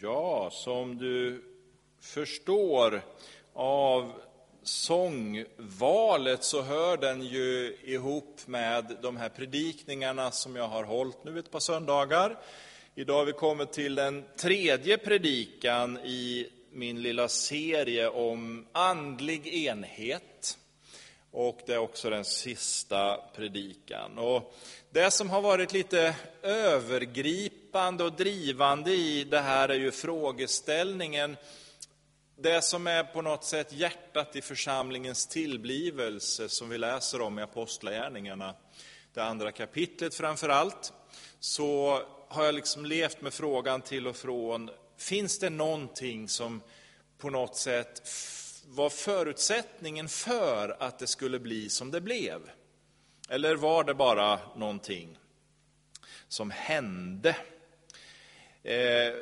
Ja, som du förstår av sångvalet så hör den ju ihop med de här predikningarna som jag har hållit nu ett par söndagar. Idag har vi kommit till den tredje predikan i min lilla serie om andlig enhet. Och det är också den sista predikan. Och det som har varit lite övergripande och drivande i det här är ju frågeställningen, det som är på något sätt hjärtat i församlingens tillblivelse som vi läser om i Apostlagärningarna, det andra kapitlet framför allt, så har jag liksom levt med frågan till och från, finns det någonting som på något sätt var förutsättningen för att det skulle bli som det blev? Eller var det bara någonting som hände? Eh,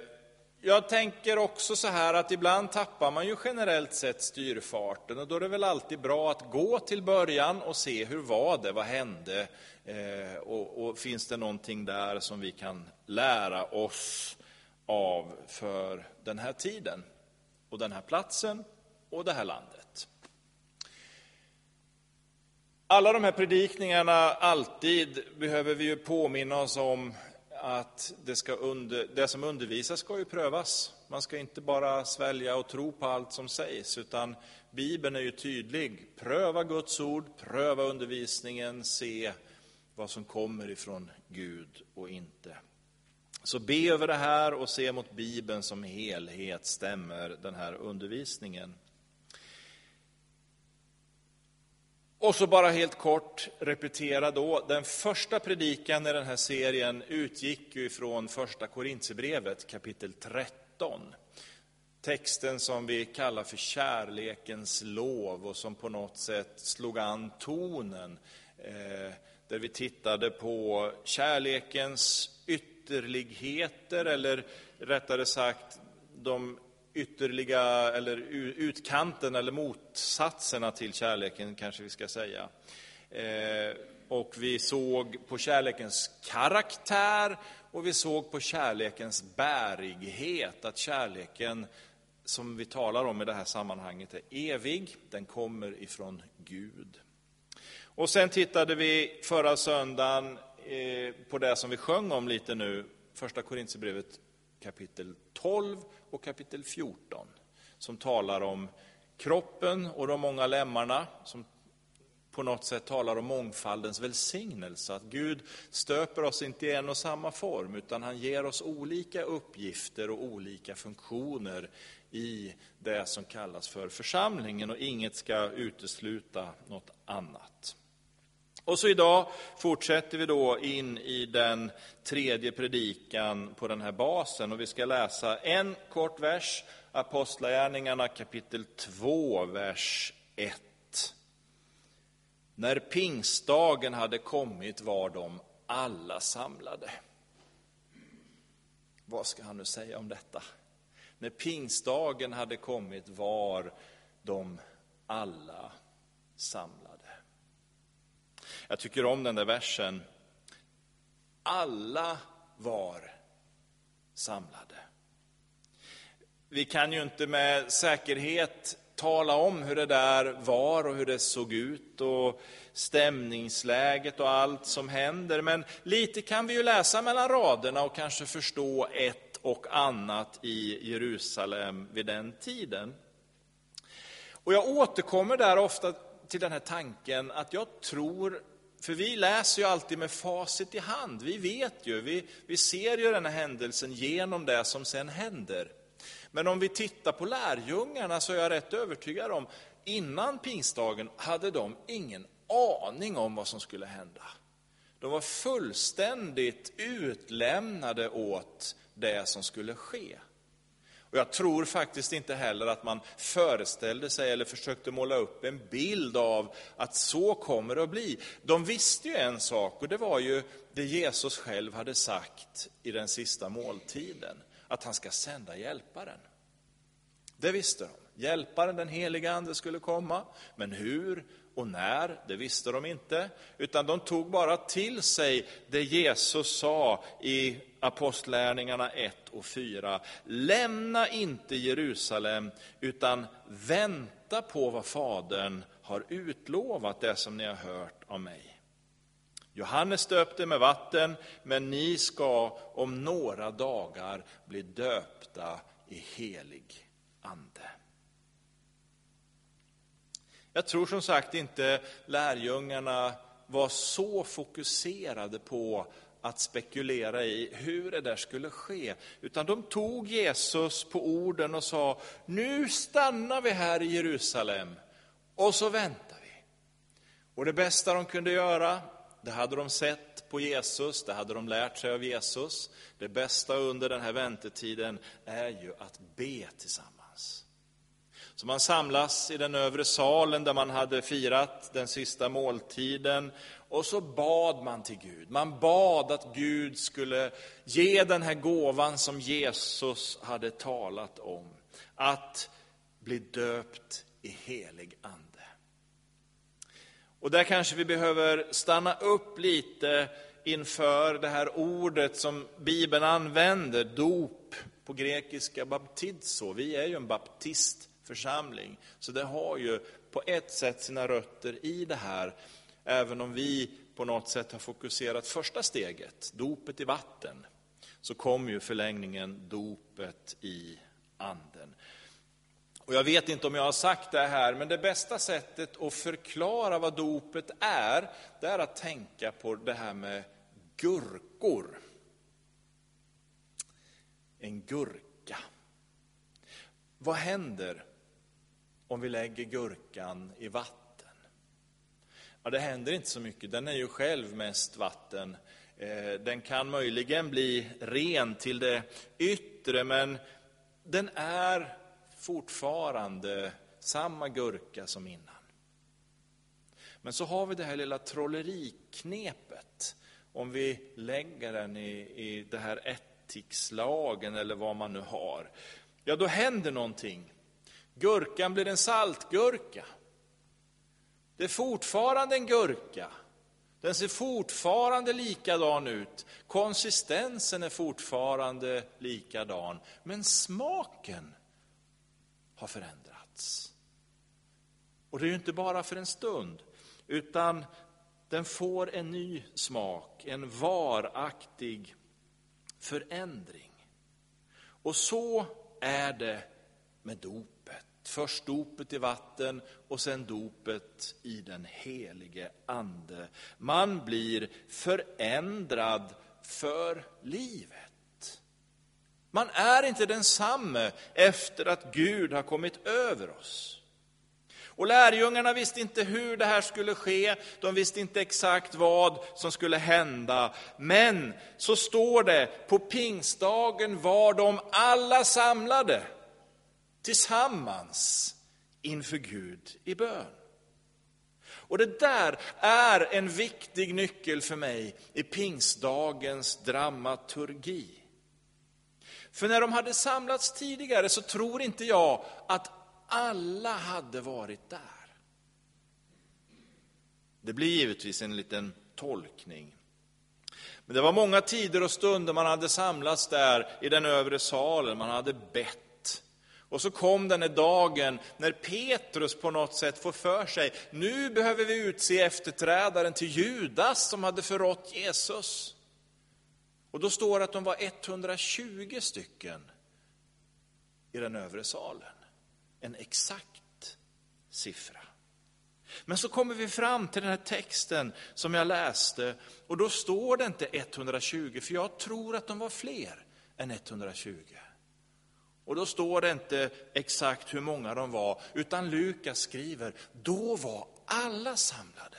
jag tänker också så här att ibland tappar man ju generellt sett styrfarten och då är det väl alltid bra att gå till början och se hur var det, vad hände eh, och, och finns det någonting där som vi kan lära oss av för den här tiden och den här platsen och det här landet. Alla de här predikningarna, alltid, behöver vi ju påminna oss om att det, ska under, det som undervisas ska ju prövas. Man ska inte bara svälja och tro på allt som sägs, utan Bibeln är ju tydlig. Pröva Guds ord, pröva undervisningen, se vad som kommer ifrån Gud och inte. Så be över det här och se mot Bibeln som helhet, stämmer den här undervisningen? Och så bara helt kort repetera då, den första predikan i den här serien utgick ju ifrån första Korintierbrevet kapitel 13. Texten som vi kallar för kärlekens lov och som på något sätt slog an tonen. Eh, där vi tittade på kärlekens ytterligheter, eller rättare sagt de ytterliga, eller utkanten eller motsatserna till kärleken kanske vi ska säga. Eh, och vi såg på kärlekens karaktär och vi såg på kärlekens bärighet, att kärleken som vi talar om i det här sammanhanget är evig, den kommer ifrån Gud. Och sen tittade vi förra söndagen eh, på det som vi sjöng om lite nu, första Korintierbrevet kapitel 12 och kapitel 14, som talar om kroppen och de många lemmarna, som på något sätt talar om mångfaldens välsignelse. Att Gud stöper oss inte i en och samma form, utan han ger oss olika uppgifter och olika funktioner i det som kallas för församlingen och inget ska utesluta något annat. Och så idag fortsätter vi då in i den tredje predikan på den här basen och vi ska läsa en kort vers, Apostlagärningarna kapitel 2, vers 1. När pingstdagen hade kommit var de alla samlade. Vad ska han nu säga om detta? När pingstdagen hade kommit var de alla samlade. Jag tycker om den där versen. Alla var samlade. Vi kan ju inte med säkerhet tala om hur det där var och hur det såg ut och stämningsläget och allt som händer. Men lite kan vi ju läsa mellan raderna och kanske förstå ett och annat i Jerusalem vid den tiden. Och jag återkommer där ofta till den här tanken att jag tror för vi läser ju alltid med facit i hand. Vi vet ju, vi, vi ser ju den här händelsen genom det som sen händer. Men om vi tittar på lärjungarna så är jag rätt övertygad om, innan pingstdagen hade de ingen aning om vad som skulle hända. De var fullständigt utlämnade åt det som skulle ske. Och jag tror faktiskt inte heller att man föreställde sig eller försökte måla upp en bild av att så kommer det att bli. De visste ju en sak och det var ju det Jesus själv hade sagt i den sista måltiden, att han ska sända hjälparen. Det visste de. Hjälparen, den heliga Ande, skulle komma, men hur och när, det visste de inte, utan de tog bara till sig det Jesus sa i Apostlärningarna 1 och 4. Lämna inte Jerusalem, utan vänta på vad Fadern har utlovat, det som ni har hört av mig. Johannes döpte med vatten, men ni ska om några dagar bli döpta i helig ande. Jag tror som sagt inte lärjungarna var så fokuserade på att spekulera i hur det där skulle ske. Utan de tog Jesus på orden och sa, nu stannar vi här i Jerusalem och så väntar vi. Och det bästa de kunde göra, det hade de sett på Jesus, det hade de lärt sig av Jesus. Det bästa under den här väntetiden är ju att be tillsammans. Så man samlas i den övre salen där man hade firat den sista måltiden och så bad man till Gud. Man bad att Gud skulle ge den här gåvan som Jesus hade talat om. Att bli döpt i helig ande. Och där kanske vi behöver stanna upp lite inför det här ordet som Bibeln använder, dop, på grekiska baptizo. Vi är ju en baptist församling. så det har ju på ett sätt sina rötter i det här, även om vi på något sätt har fokuserat första steget, dopet i vatten, så kommer ju förlängningen dopet i anden. Och jag vet inte om jag har sagt det här, men det bästa sättet att förklara vad dopet är, det är att tänka på det här med gurkor. En gurka. Vad händer om vi lägger gurkan i vatten? Ja, det händer inte så mycket. Den är ju själv mest vatten. Eh, den kan möjligen bli ren till det yttre, men den är fortfarande samma gurka som innan. Men så har vi det här lilla trolleriknepet. Om vi lägger den i, i det här ättikslagen eller vad man nu har. Ja, då händer någonting. Gurkan blir en saltgurka. Det är fortfarande en gurka. Den ser fortfarande likadan ut. Konsistensen är fortfarande likadan. Men smaken har förändrats. Och det är ju inte bara för en stund, utan den får en ny smak, en varaktig förändring. Och så är det med dopet. Först dopet i vatten och sen dopet i den helige Ande. Man blir förändrad för livet. Man är inte densamme efter att Gud har kommit över oss. Och lärjungarna visste inte hur det här skulle ske, de visste inte exakt vad som skulle hända. Men så står det, på pingstdagen var de alla samlade tillsammans inför Gud i bön. Och det där är en viktig nyckel för mig i pingstdagens dramaturgi. För när de hade samlats tidigare så tror inte jag att alla hade varit där. Det blir givetvis en liten tolkning. Men det var många tider och stunder man hade samlats där i den övre salen, man hade bett. Och så kom den här dagen när Petrus på något sätt får för sig, nu behöver vi utse efterträdaren till Judas som hade förrått Jesus. Och då står det att de var 120 stycken i den övre salen. En exakt siffra. Men så kommer vi fram till den här texten som jag läste och då står det inte 120, för jag tror att de var fler än 120. Och då står det inte exakt hur många de var, utan Lukas skriver, då var alla samlade.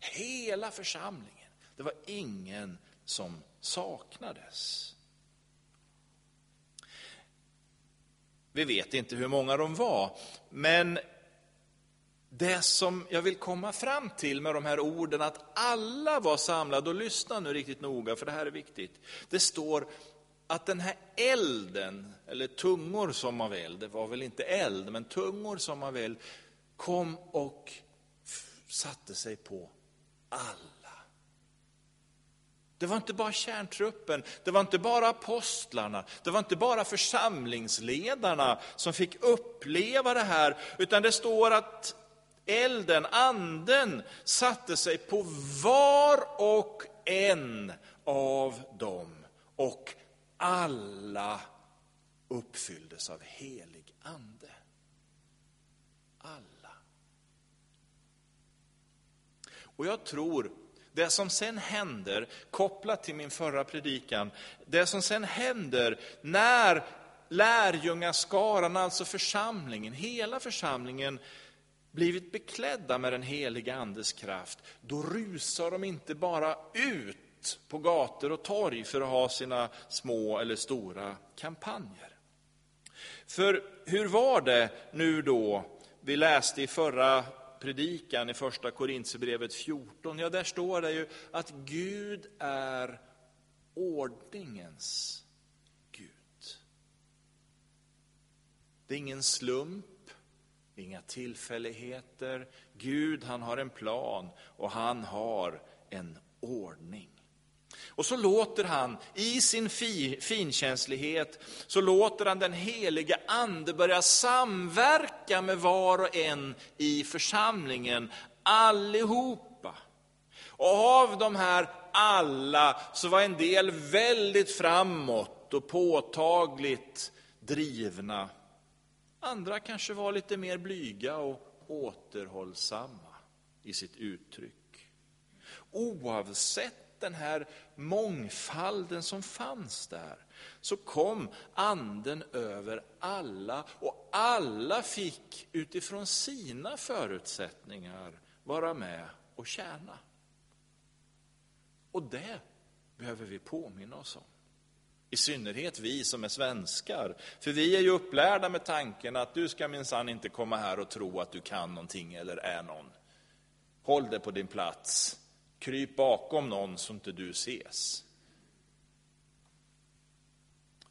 Hela församlingen. Det var ingen som saknades. Vi vet inte hur många de var, men det som jag vill komma fram till med de här orden, att alla var samlade, och lyssna nu riktigt noga, för det här är viktigt. Det står att den här elden, eller tungor som av eld, det var väl inte eld, men tungor som av eld, kom och satte sig på alla. Det var inte bara kärntruppen, det var inte bara apostlarna, det var inte bara församlingsledarna som fick uppleva det här, utan det står att elden, anden, satte sig på var och en av dem och alla uppfylldes av helig ande. Alla. Och jag tror, det som sen händer, kopplat till min förra predikan, det som sen händer när lärjungaskaran, alltså församlingen, hela församlingen, blivit beklädda med den heliga Andes kraft, då rusar de inte bara ut på gator och torg för att ha sina små eller stora kampanjer. För hur var det nu då, vi läste i förra predikan i första Korintierbrevet 14, ja där står det ju att Gud är ordningens Gud. Det är ingen slump, inga tillfälligheter. Gud han har en plan och han har en ordning. Och så låter han, i sin fi, finkänslighet, så låter han den heliga ande börja samverka med var och en i församlingen, allihopa. Och av de här alla så var en del väldigt framåt och påtagligt drivna. Andra kanske var lite mer blyga och återhållsamma i sitt uttryck. Oavsett den här mångfalden som fanns där, så kom anden över alla och alla fick utifrån sina förutsättningar vara med och tjäna. Och det behöver vi påminna oss om. I synnerhet vi som är svenskar. För vi är ju upplärda med tanken att du ska minsann inte komma här och tro att du kan någonting eller är någon. Håll dig på din plats. Kryp bakom någon så inte du ses.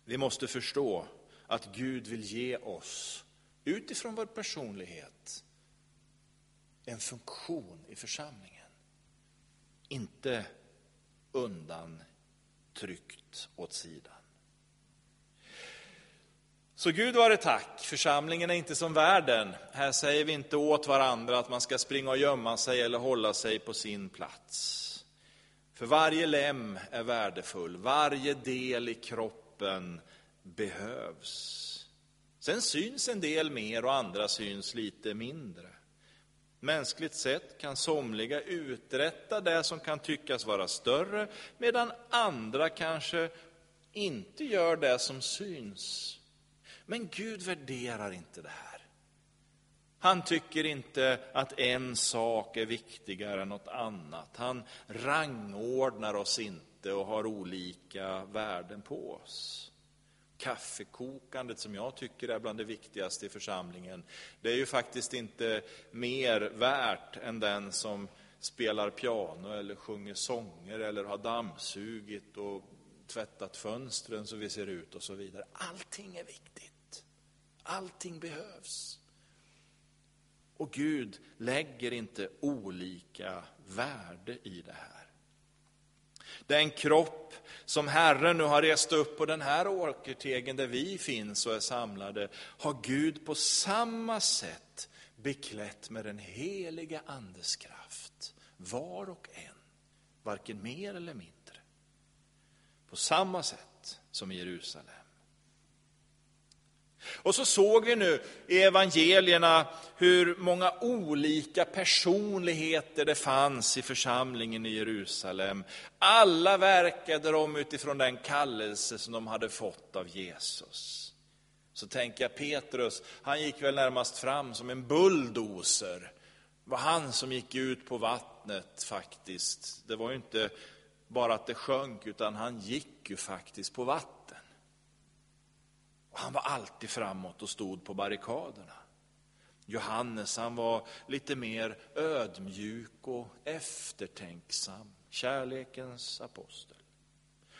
Vi måste förstå att Gud vill ge oss, utifrån vår personlighet, en funktion i församlingen. Inte undantryckt åt sidan. Så Gud vare tack, församlingen är inte som världen. Här säger vi inte åt varandra att man ska springa och gömma sig eller hålla sig på sin plats. För varje lem är värdefull, varje del i kroppen behövs. Sen syns en del mer och andra syns lite mindre. Mänskligt sett kan somliga uträtta det som kan tyckas vara större, medan andra kanske inte gör det som syns. Men Gud värderar inte det här. Han tycker inte att en sak är viktigare än något annat. Han rangordnar oss inte och har olika värden på oss. Kaffekokandet, som jag tycker är bland det viktigaste i församlingen, det är ju faktiskt inte mer värt än den som spelar piano eller sjunger sånger eller har dammsugit och tvättat fönstren så vi ser ut och så vidare. Allting är viktigt. Allting behövs. Och Gud lägger inte olika värde i det här. Den kropp som Herren nu har rest upp på den här åkertegen där vi finns och är samlade, har Gud på samma sätt beklätt med den heliga Andes kraft, var och en, varken mer eller mindre. På samma sätt som i Jerusalem. Och så såg vi nu i evangelierna hur många olika personligheter det fanns i församlingen i Jerusalem. Alla verkade de utifrån den kallelse som de hade fått av Jesus. Så tänker jag Petrus, han gick väl närmast fram som en bulldozer. Det var han som gick ut på vattnet faktiskt. Det var ju inte bara att det sjönk, utan han gick ju faktiskt på vattnet. Och han var alltid framåt och stod på barrikaderna. Johannes han var lite mer ödmjuk och eftertänksam, kärlekens apostel.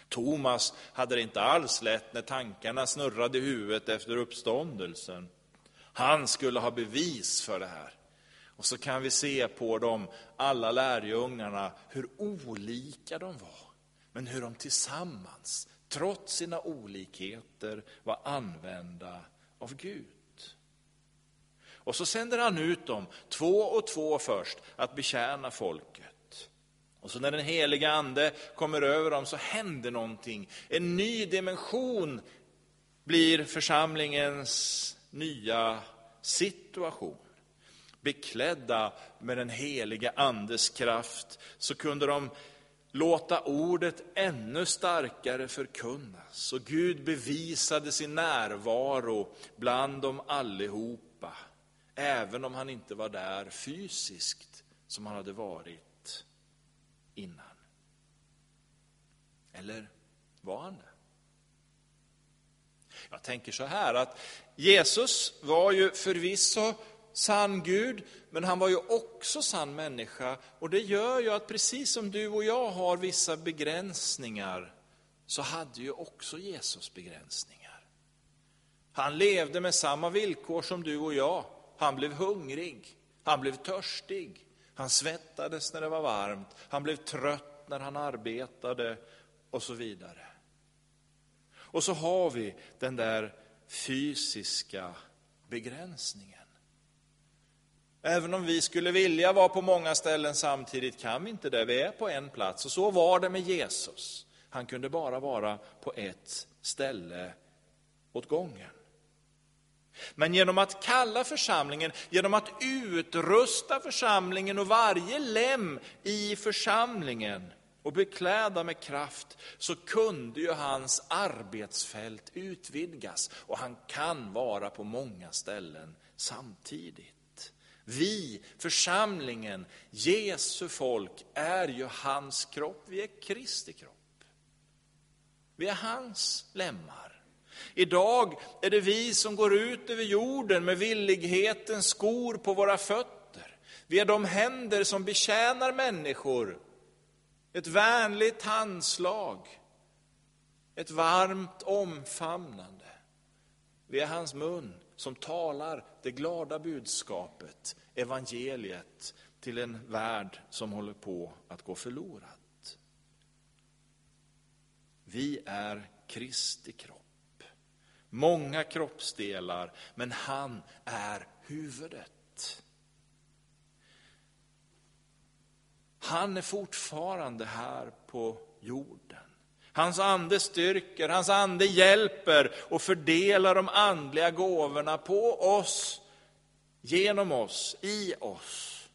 Thomas hade det inte alls lätt när tankarna snurrade i huvudet efter uppståndelsen. Han skulle ha bevis för det här. Och så kan vi se på dem, alla lärjungarna, hur olika de var. Men hur de tillsammans, trots sina olikheter, var använda av Gud. Och så sänder han ut dem, två och två först, att betjäna folket. Och så när den heliga ande kommer över dem så händer någonting. En ny dimension blir församlingens nya situation. Beklädda med den heliga andes kraft så kunde de låta ordet ännu starkare förkunnas. Och Gud bevisade sin närvaro bland dem allihopa, även om han inte var där fysiskt som han hade varit innan. Eller var han det? Jag tänker så här att Jesus var ju förvisso sann Gud, men han var ju också sann människa. Och det gör ju att precis som du och jag har vissa begränsningar, så hade ju också Jesus begränsningar. Han levde med samma villkor som du och jag. Han blev hungrig, han blev törstig, han svettades när det var varmt, han blev trött när han arbetade och så vidare. Och så har vi den där fysiska begränsningen. Även om vi skulle vilja vara på många ställen samtidigt kan vi inte det. Vi är på en plats. Och så var det med Jesus. Han kunde bara vara på ett ställe åt gången. Men genom att kalla församlingen, genom att utrusta församlingen och varje lem i församlingen och bekläda med kraft, så kunde ju hans arbetsfält utvidgas. Och han kan vara på många ställen samtidigt. Vi, församlingen, Jesu folk, är ju hans kropp. Vi är Kristi kropp. Vi är hans lemmar. Idag är det vi som går ut över jorden med villighetens skor på våra fötter. Vi är de händer som betjänar människor. Ett vänligt handslag, ett varmt omfamnande. Vi är hans mun som talar det glada budskapet, evangeliet, till en värld som håller på att gå förlorad. Vi är Kristi kropp. Många kroppsdelar, men han är huvudet. Han är fortfarande här på jorden. Hans ande styrker, hans ande hjälper och fördelar de andliga gåvorna på oss, genom oss, i oss.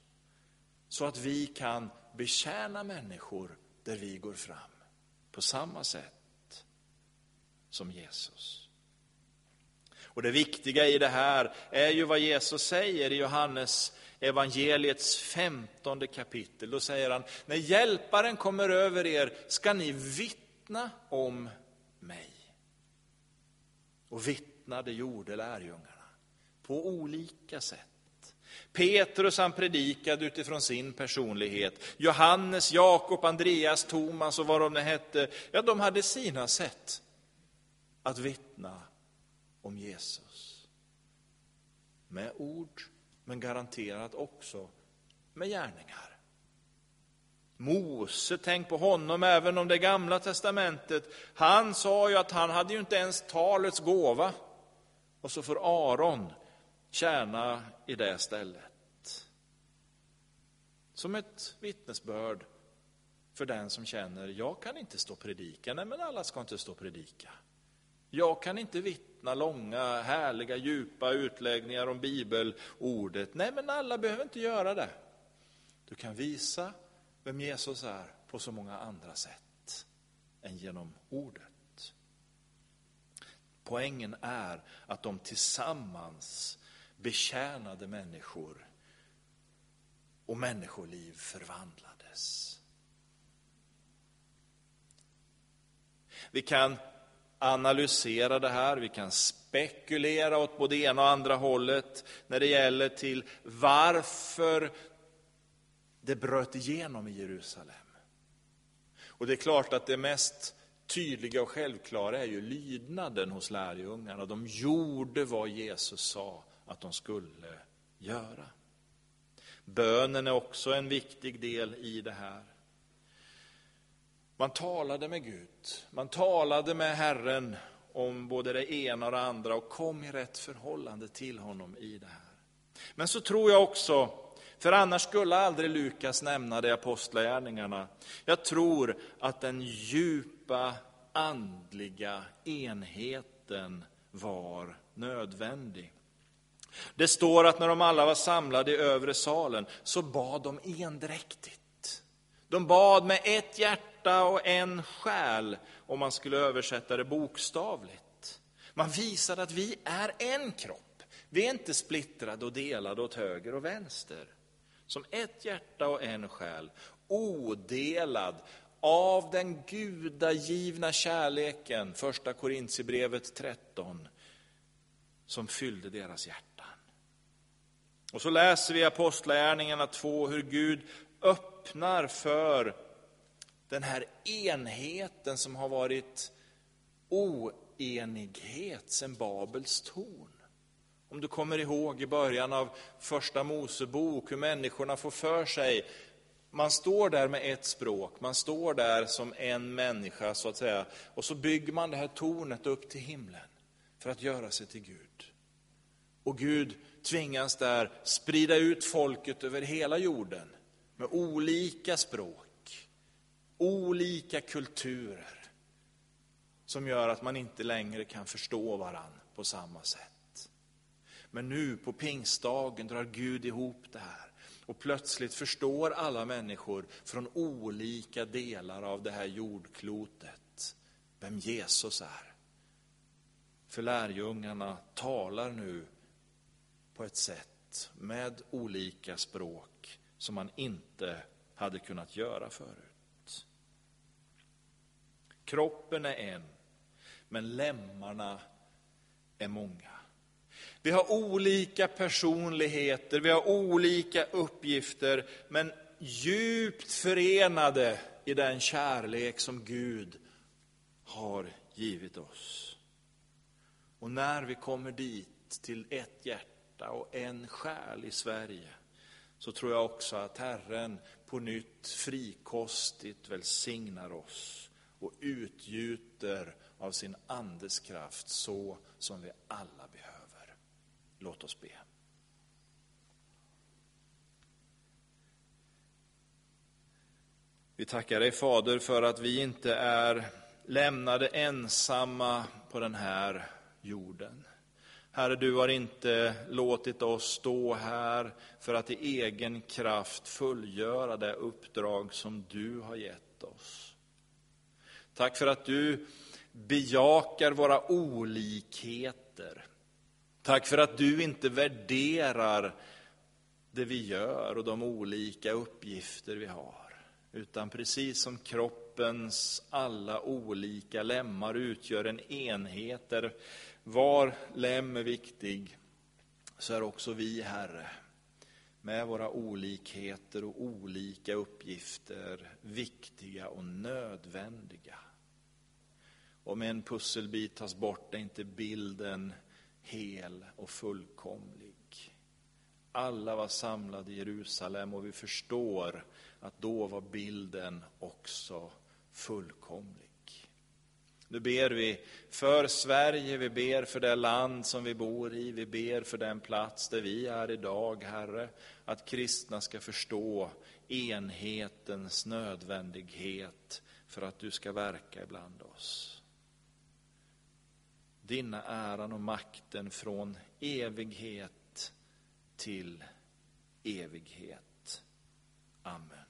Så att vi kan betjäna människor där vi går fram. På samma sätt som Jesus. Och det viktiga i det här är ju vad Jesus säger i Johannes evangeliets femtonde kapitel. Då säger han, när hjälparen kommer över er ska ni vittna om mig. Och vittna det gjorde lärjungarna på olika sätt. Petrus han predikade utifrån sin personlighet. Johannes, Jakob, Andreas, Thomas och vad de hette, ja de hade sina sätt att vittna om Jesus. Med ord, men garanterat också med gärningar. Mose, tänk på honom även om det gamla testamentet. Han sa ju att han hade ju inte ens talets gåva. Och så får Aron tjäna i det stället. Som ett vittnesbörd för den som känner, jag kan inte stå och predika. Nej, men alla ska inte stå och predika. Jag kan inte vittna långa, härliga, djupa utläggningar om bibelordet. Nej, men alla behöver inte göra det. Du kan visa vem Jesus är på så många andra sätt än genom ordet. Poängen är att de tillsammans betjänade människor och människoliv förvandlades. Vi kan analysera det här, vi kan spekulera åt både ena och andra hållet när det gäller till varför det bröt igenom i Jerusalem. Och det är klart att det mest tydliga och självklara är ju lydnaden hos lärjungarna. De gjorde vad Jesus sa att de skulle göra. Bönen är också en viktig del i det här. Man talade med Gud, man talade med Herren om både det ena och det andra och kom i rätt förhållande till honom i det här. Men så tror jag också, för annars skulle aldrig Lukas nämna det i Apostlagärningarna, jag tror att den djupa andliga enheten var nödvändig. Det står att när de alla var samlade i övre salen så bad de endräktigt. De bad med ett hjärta och en själ, om man skulle översätta det bokstavligt. Man visade att vi är en kropp. Vi är inte splittrade och delade åt höger och vänster. Som ett hjärta och en själ, odelad av den gudagivna kärleken, första Korintierbrevet 13, som fyllde deras hjärta. Och så läser vi i Apostlagärningarna 2 hur Gud öppnar för den här enheten som har varit oenighet sedan Babels torn. Om du kommer ihåg i början av första Mosebok hur människorna får för sig, man står där med ett språk, man står där som en människa så att säga, och så bygger man det här tornet upp till himlen för att göra sig till Gud. Och Gud tvingas där sprida ut folket över hela jorden med olika språk, olika kulturer som gör att man inte längre kan förstå varann på samma sätt. Men nu på pingstdagen drar Gud ihop det här och plötsligt förstår alla människor från olika delar av det här jordklotet vem Jesus är. För lärjungarna talar nu på ett sätt med olika språk som man inte hade kunnat göra förut. Kroppen är en, men lemmarna är många. Vi har olika personligheter, vi har olika uppgifter, men djupt förenade i den kärlek som Gud har givit oss. Och när vi kommer dit till ett hjärta hjärta och en själ i Sverige, så tror jag också att Herren på nytt frikostigt välsignar oss och utgjuter av sin andes kraft så som vi alla behöver. Låt oss be. Vi tackar dig Fader för att vi inte är lämnade ensamma på den här jorden. Herre, du har inte låtit oss stå här för att i egen kraft fullgöra det uppdrag som du har gett oss. Tack för att du bejakar våra olikheter. Tack för att du inte värderar det vi gör och de olika uppgifter vi har. Utan precis som kroppens alla olika lemmar utgör en enhet där var lem är viktig, så är också vi, Herre, med våra olikheter och olika uppgifter viktiga och nödvändiga. Om en pusselbit tas bort är inte bilden hel och fullkomlig. Alla var samlade i Jerusalem och vi förstår att då var bilden också fullkomlig. Nu ber vi för Sverige, vi ber för det land som vi bor i, vi ber för den plats där vi är idag, Herre, att kristna ska förstå enhetens nödvändighet för att du ska verka ibland oss. Dina äran och makten från evighet till evighet. Amen.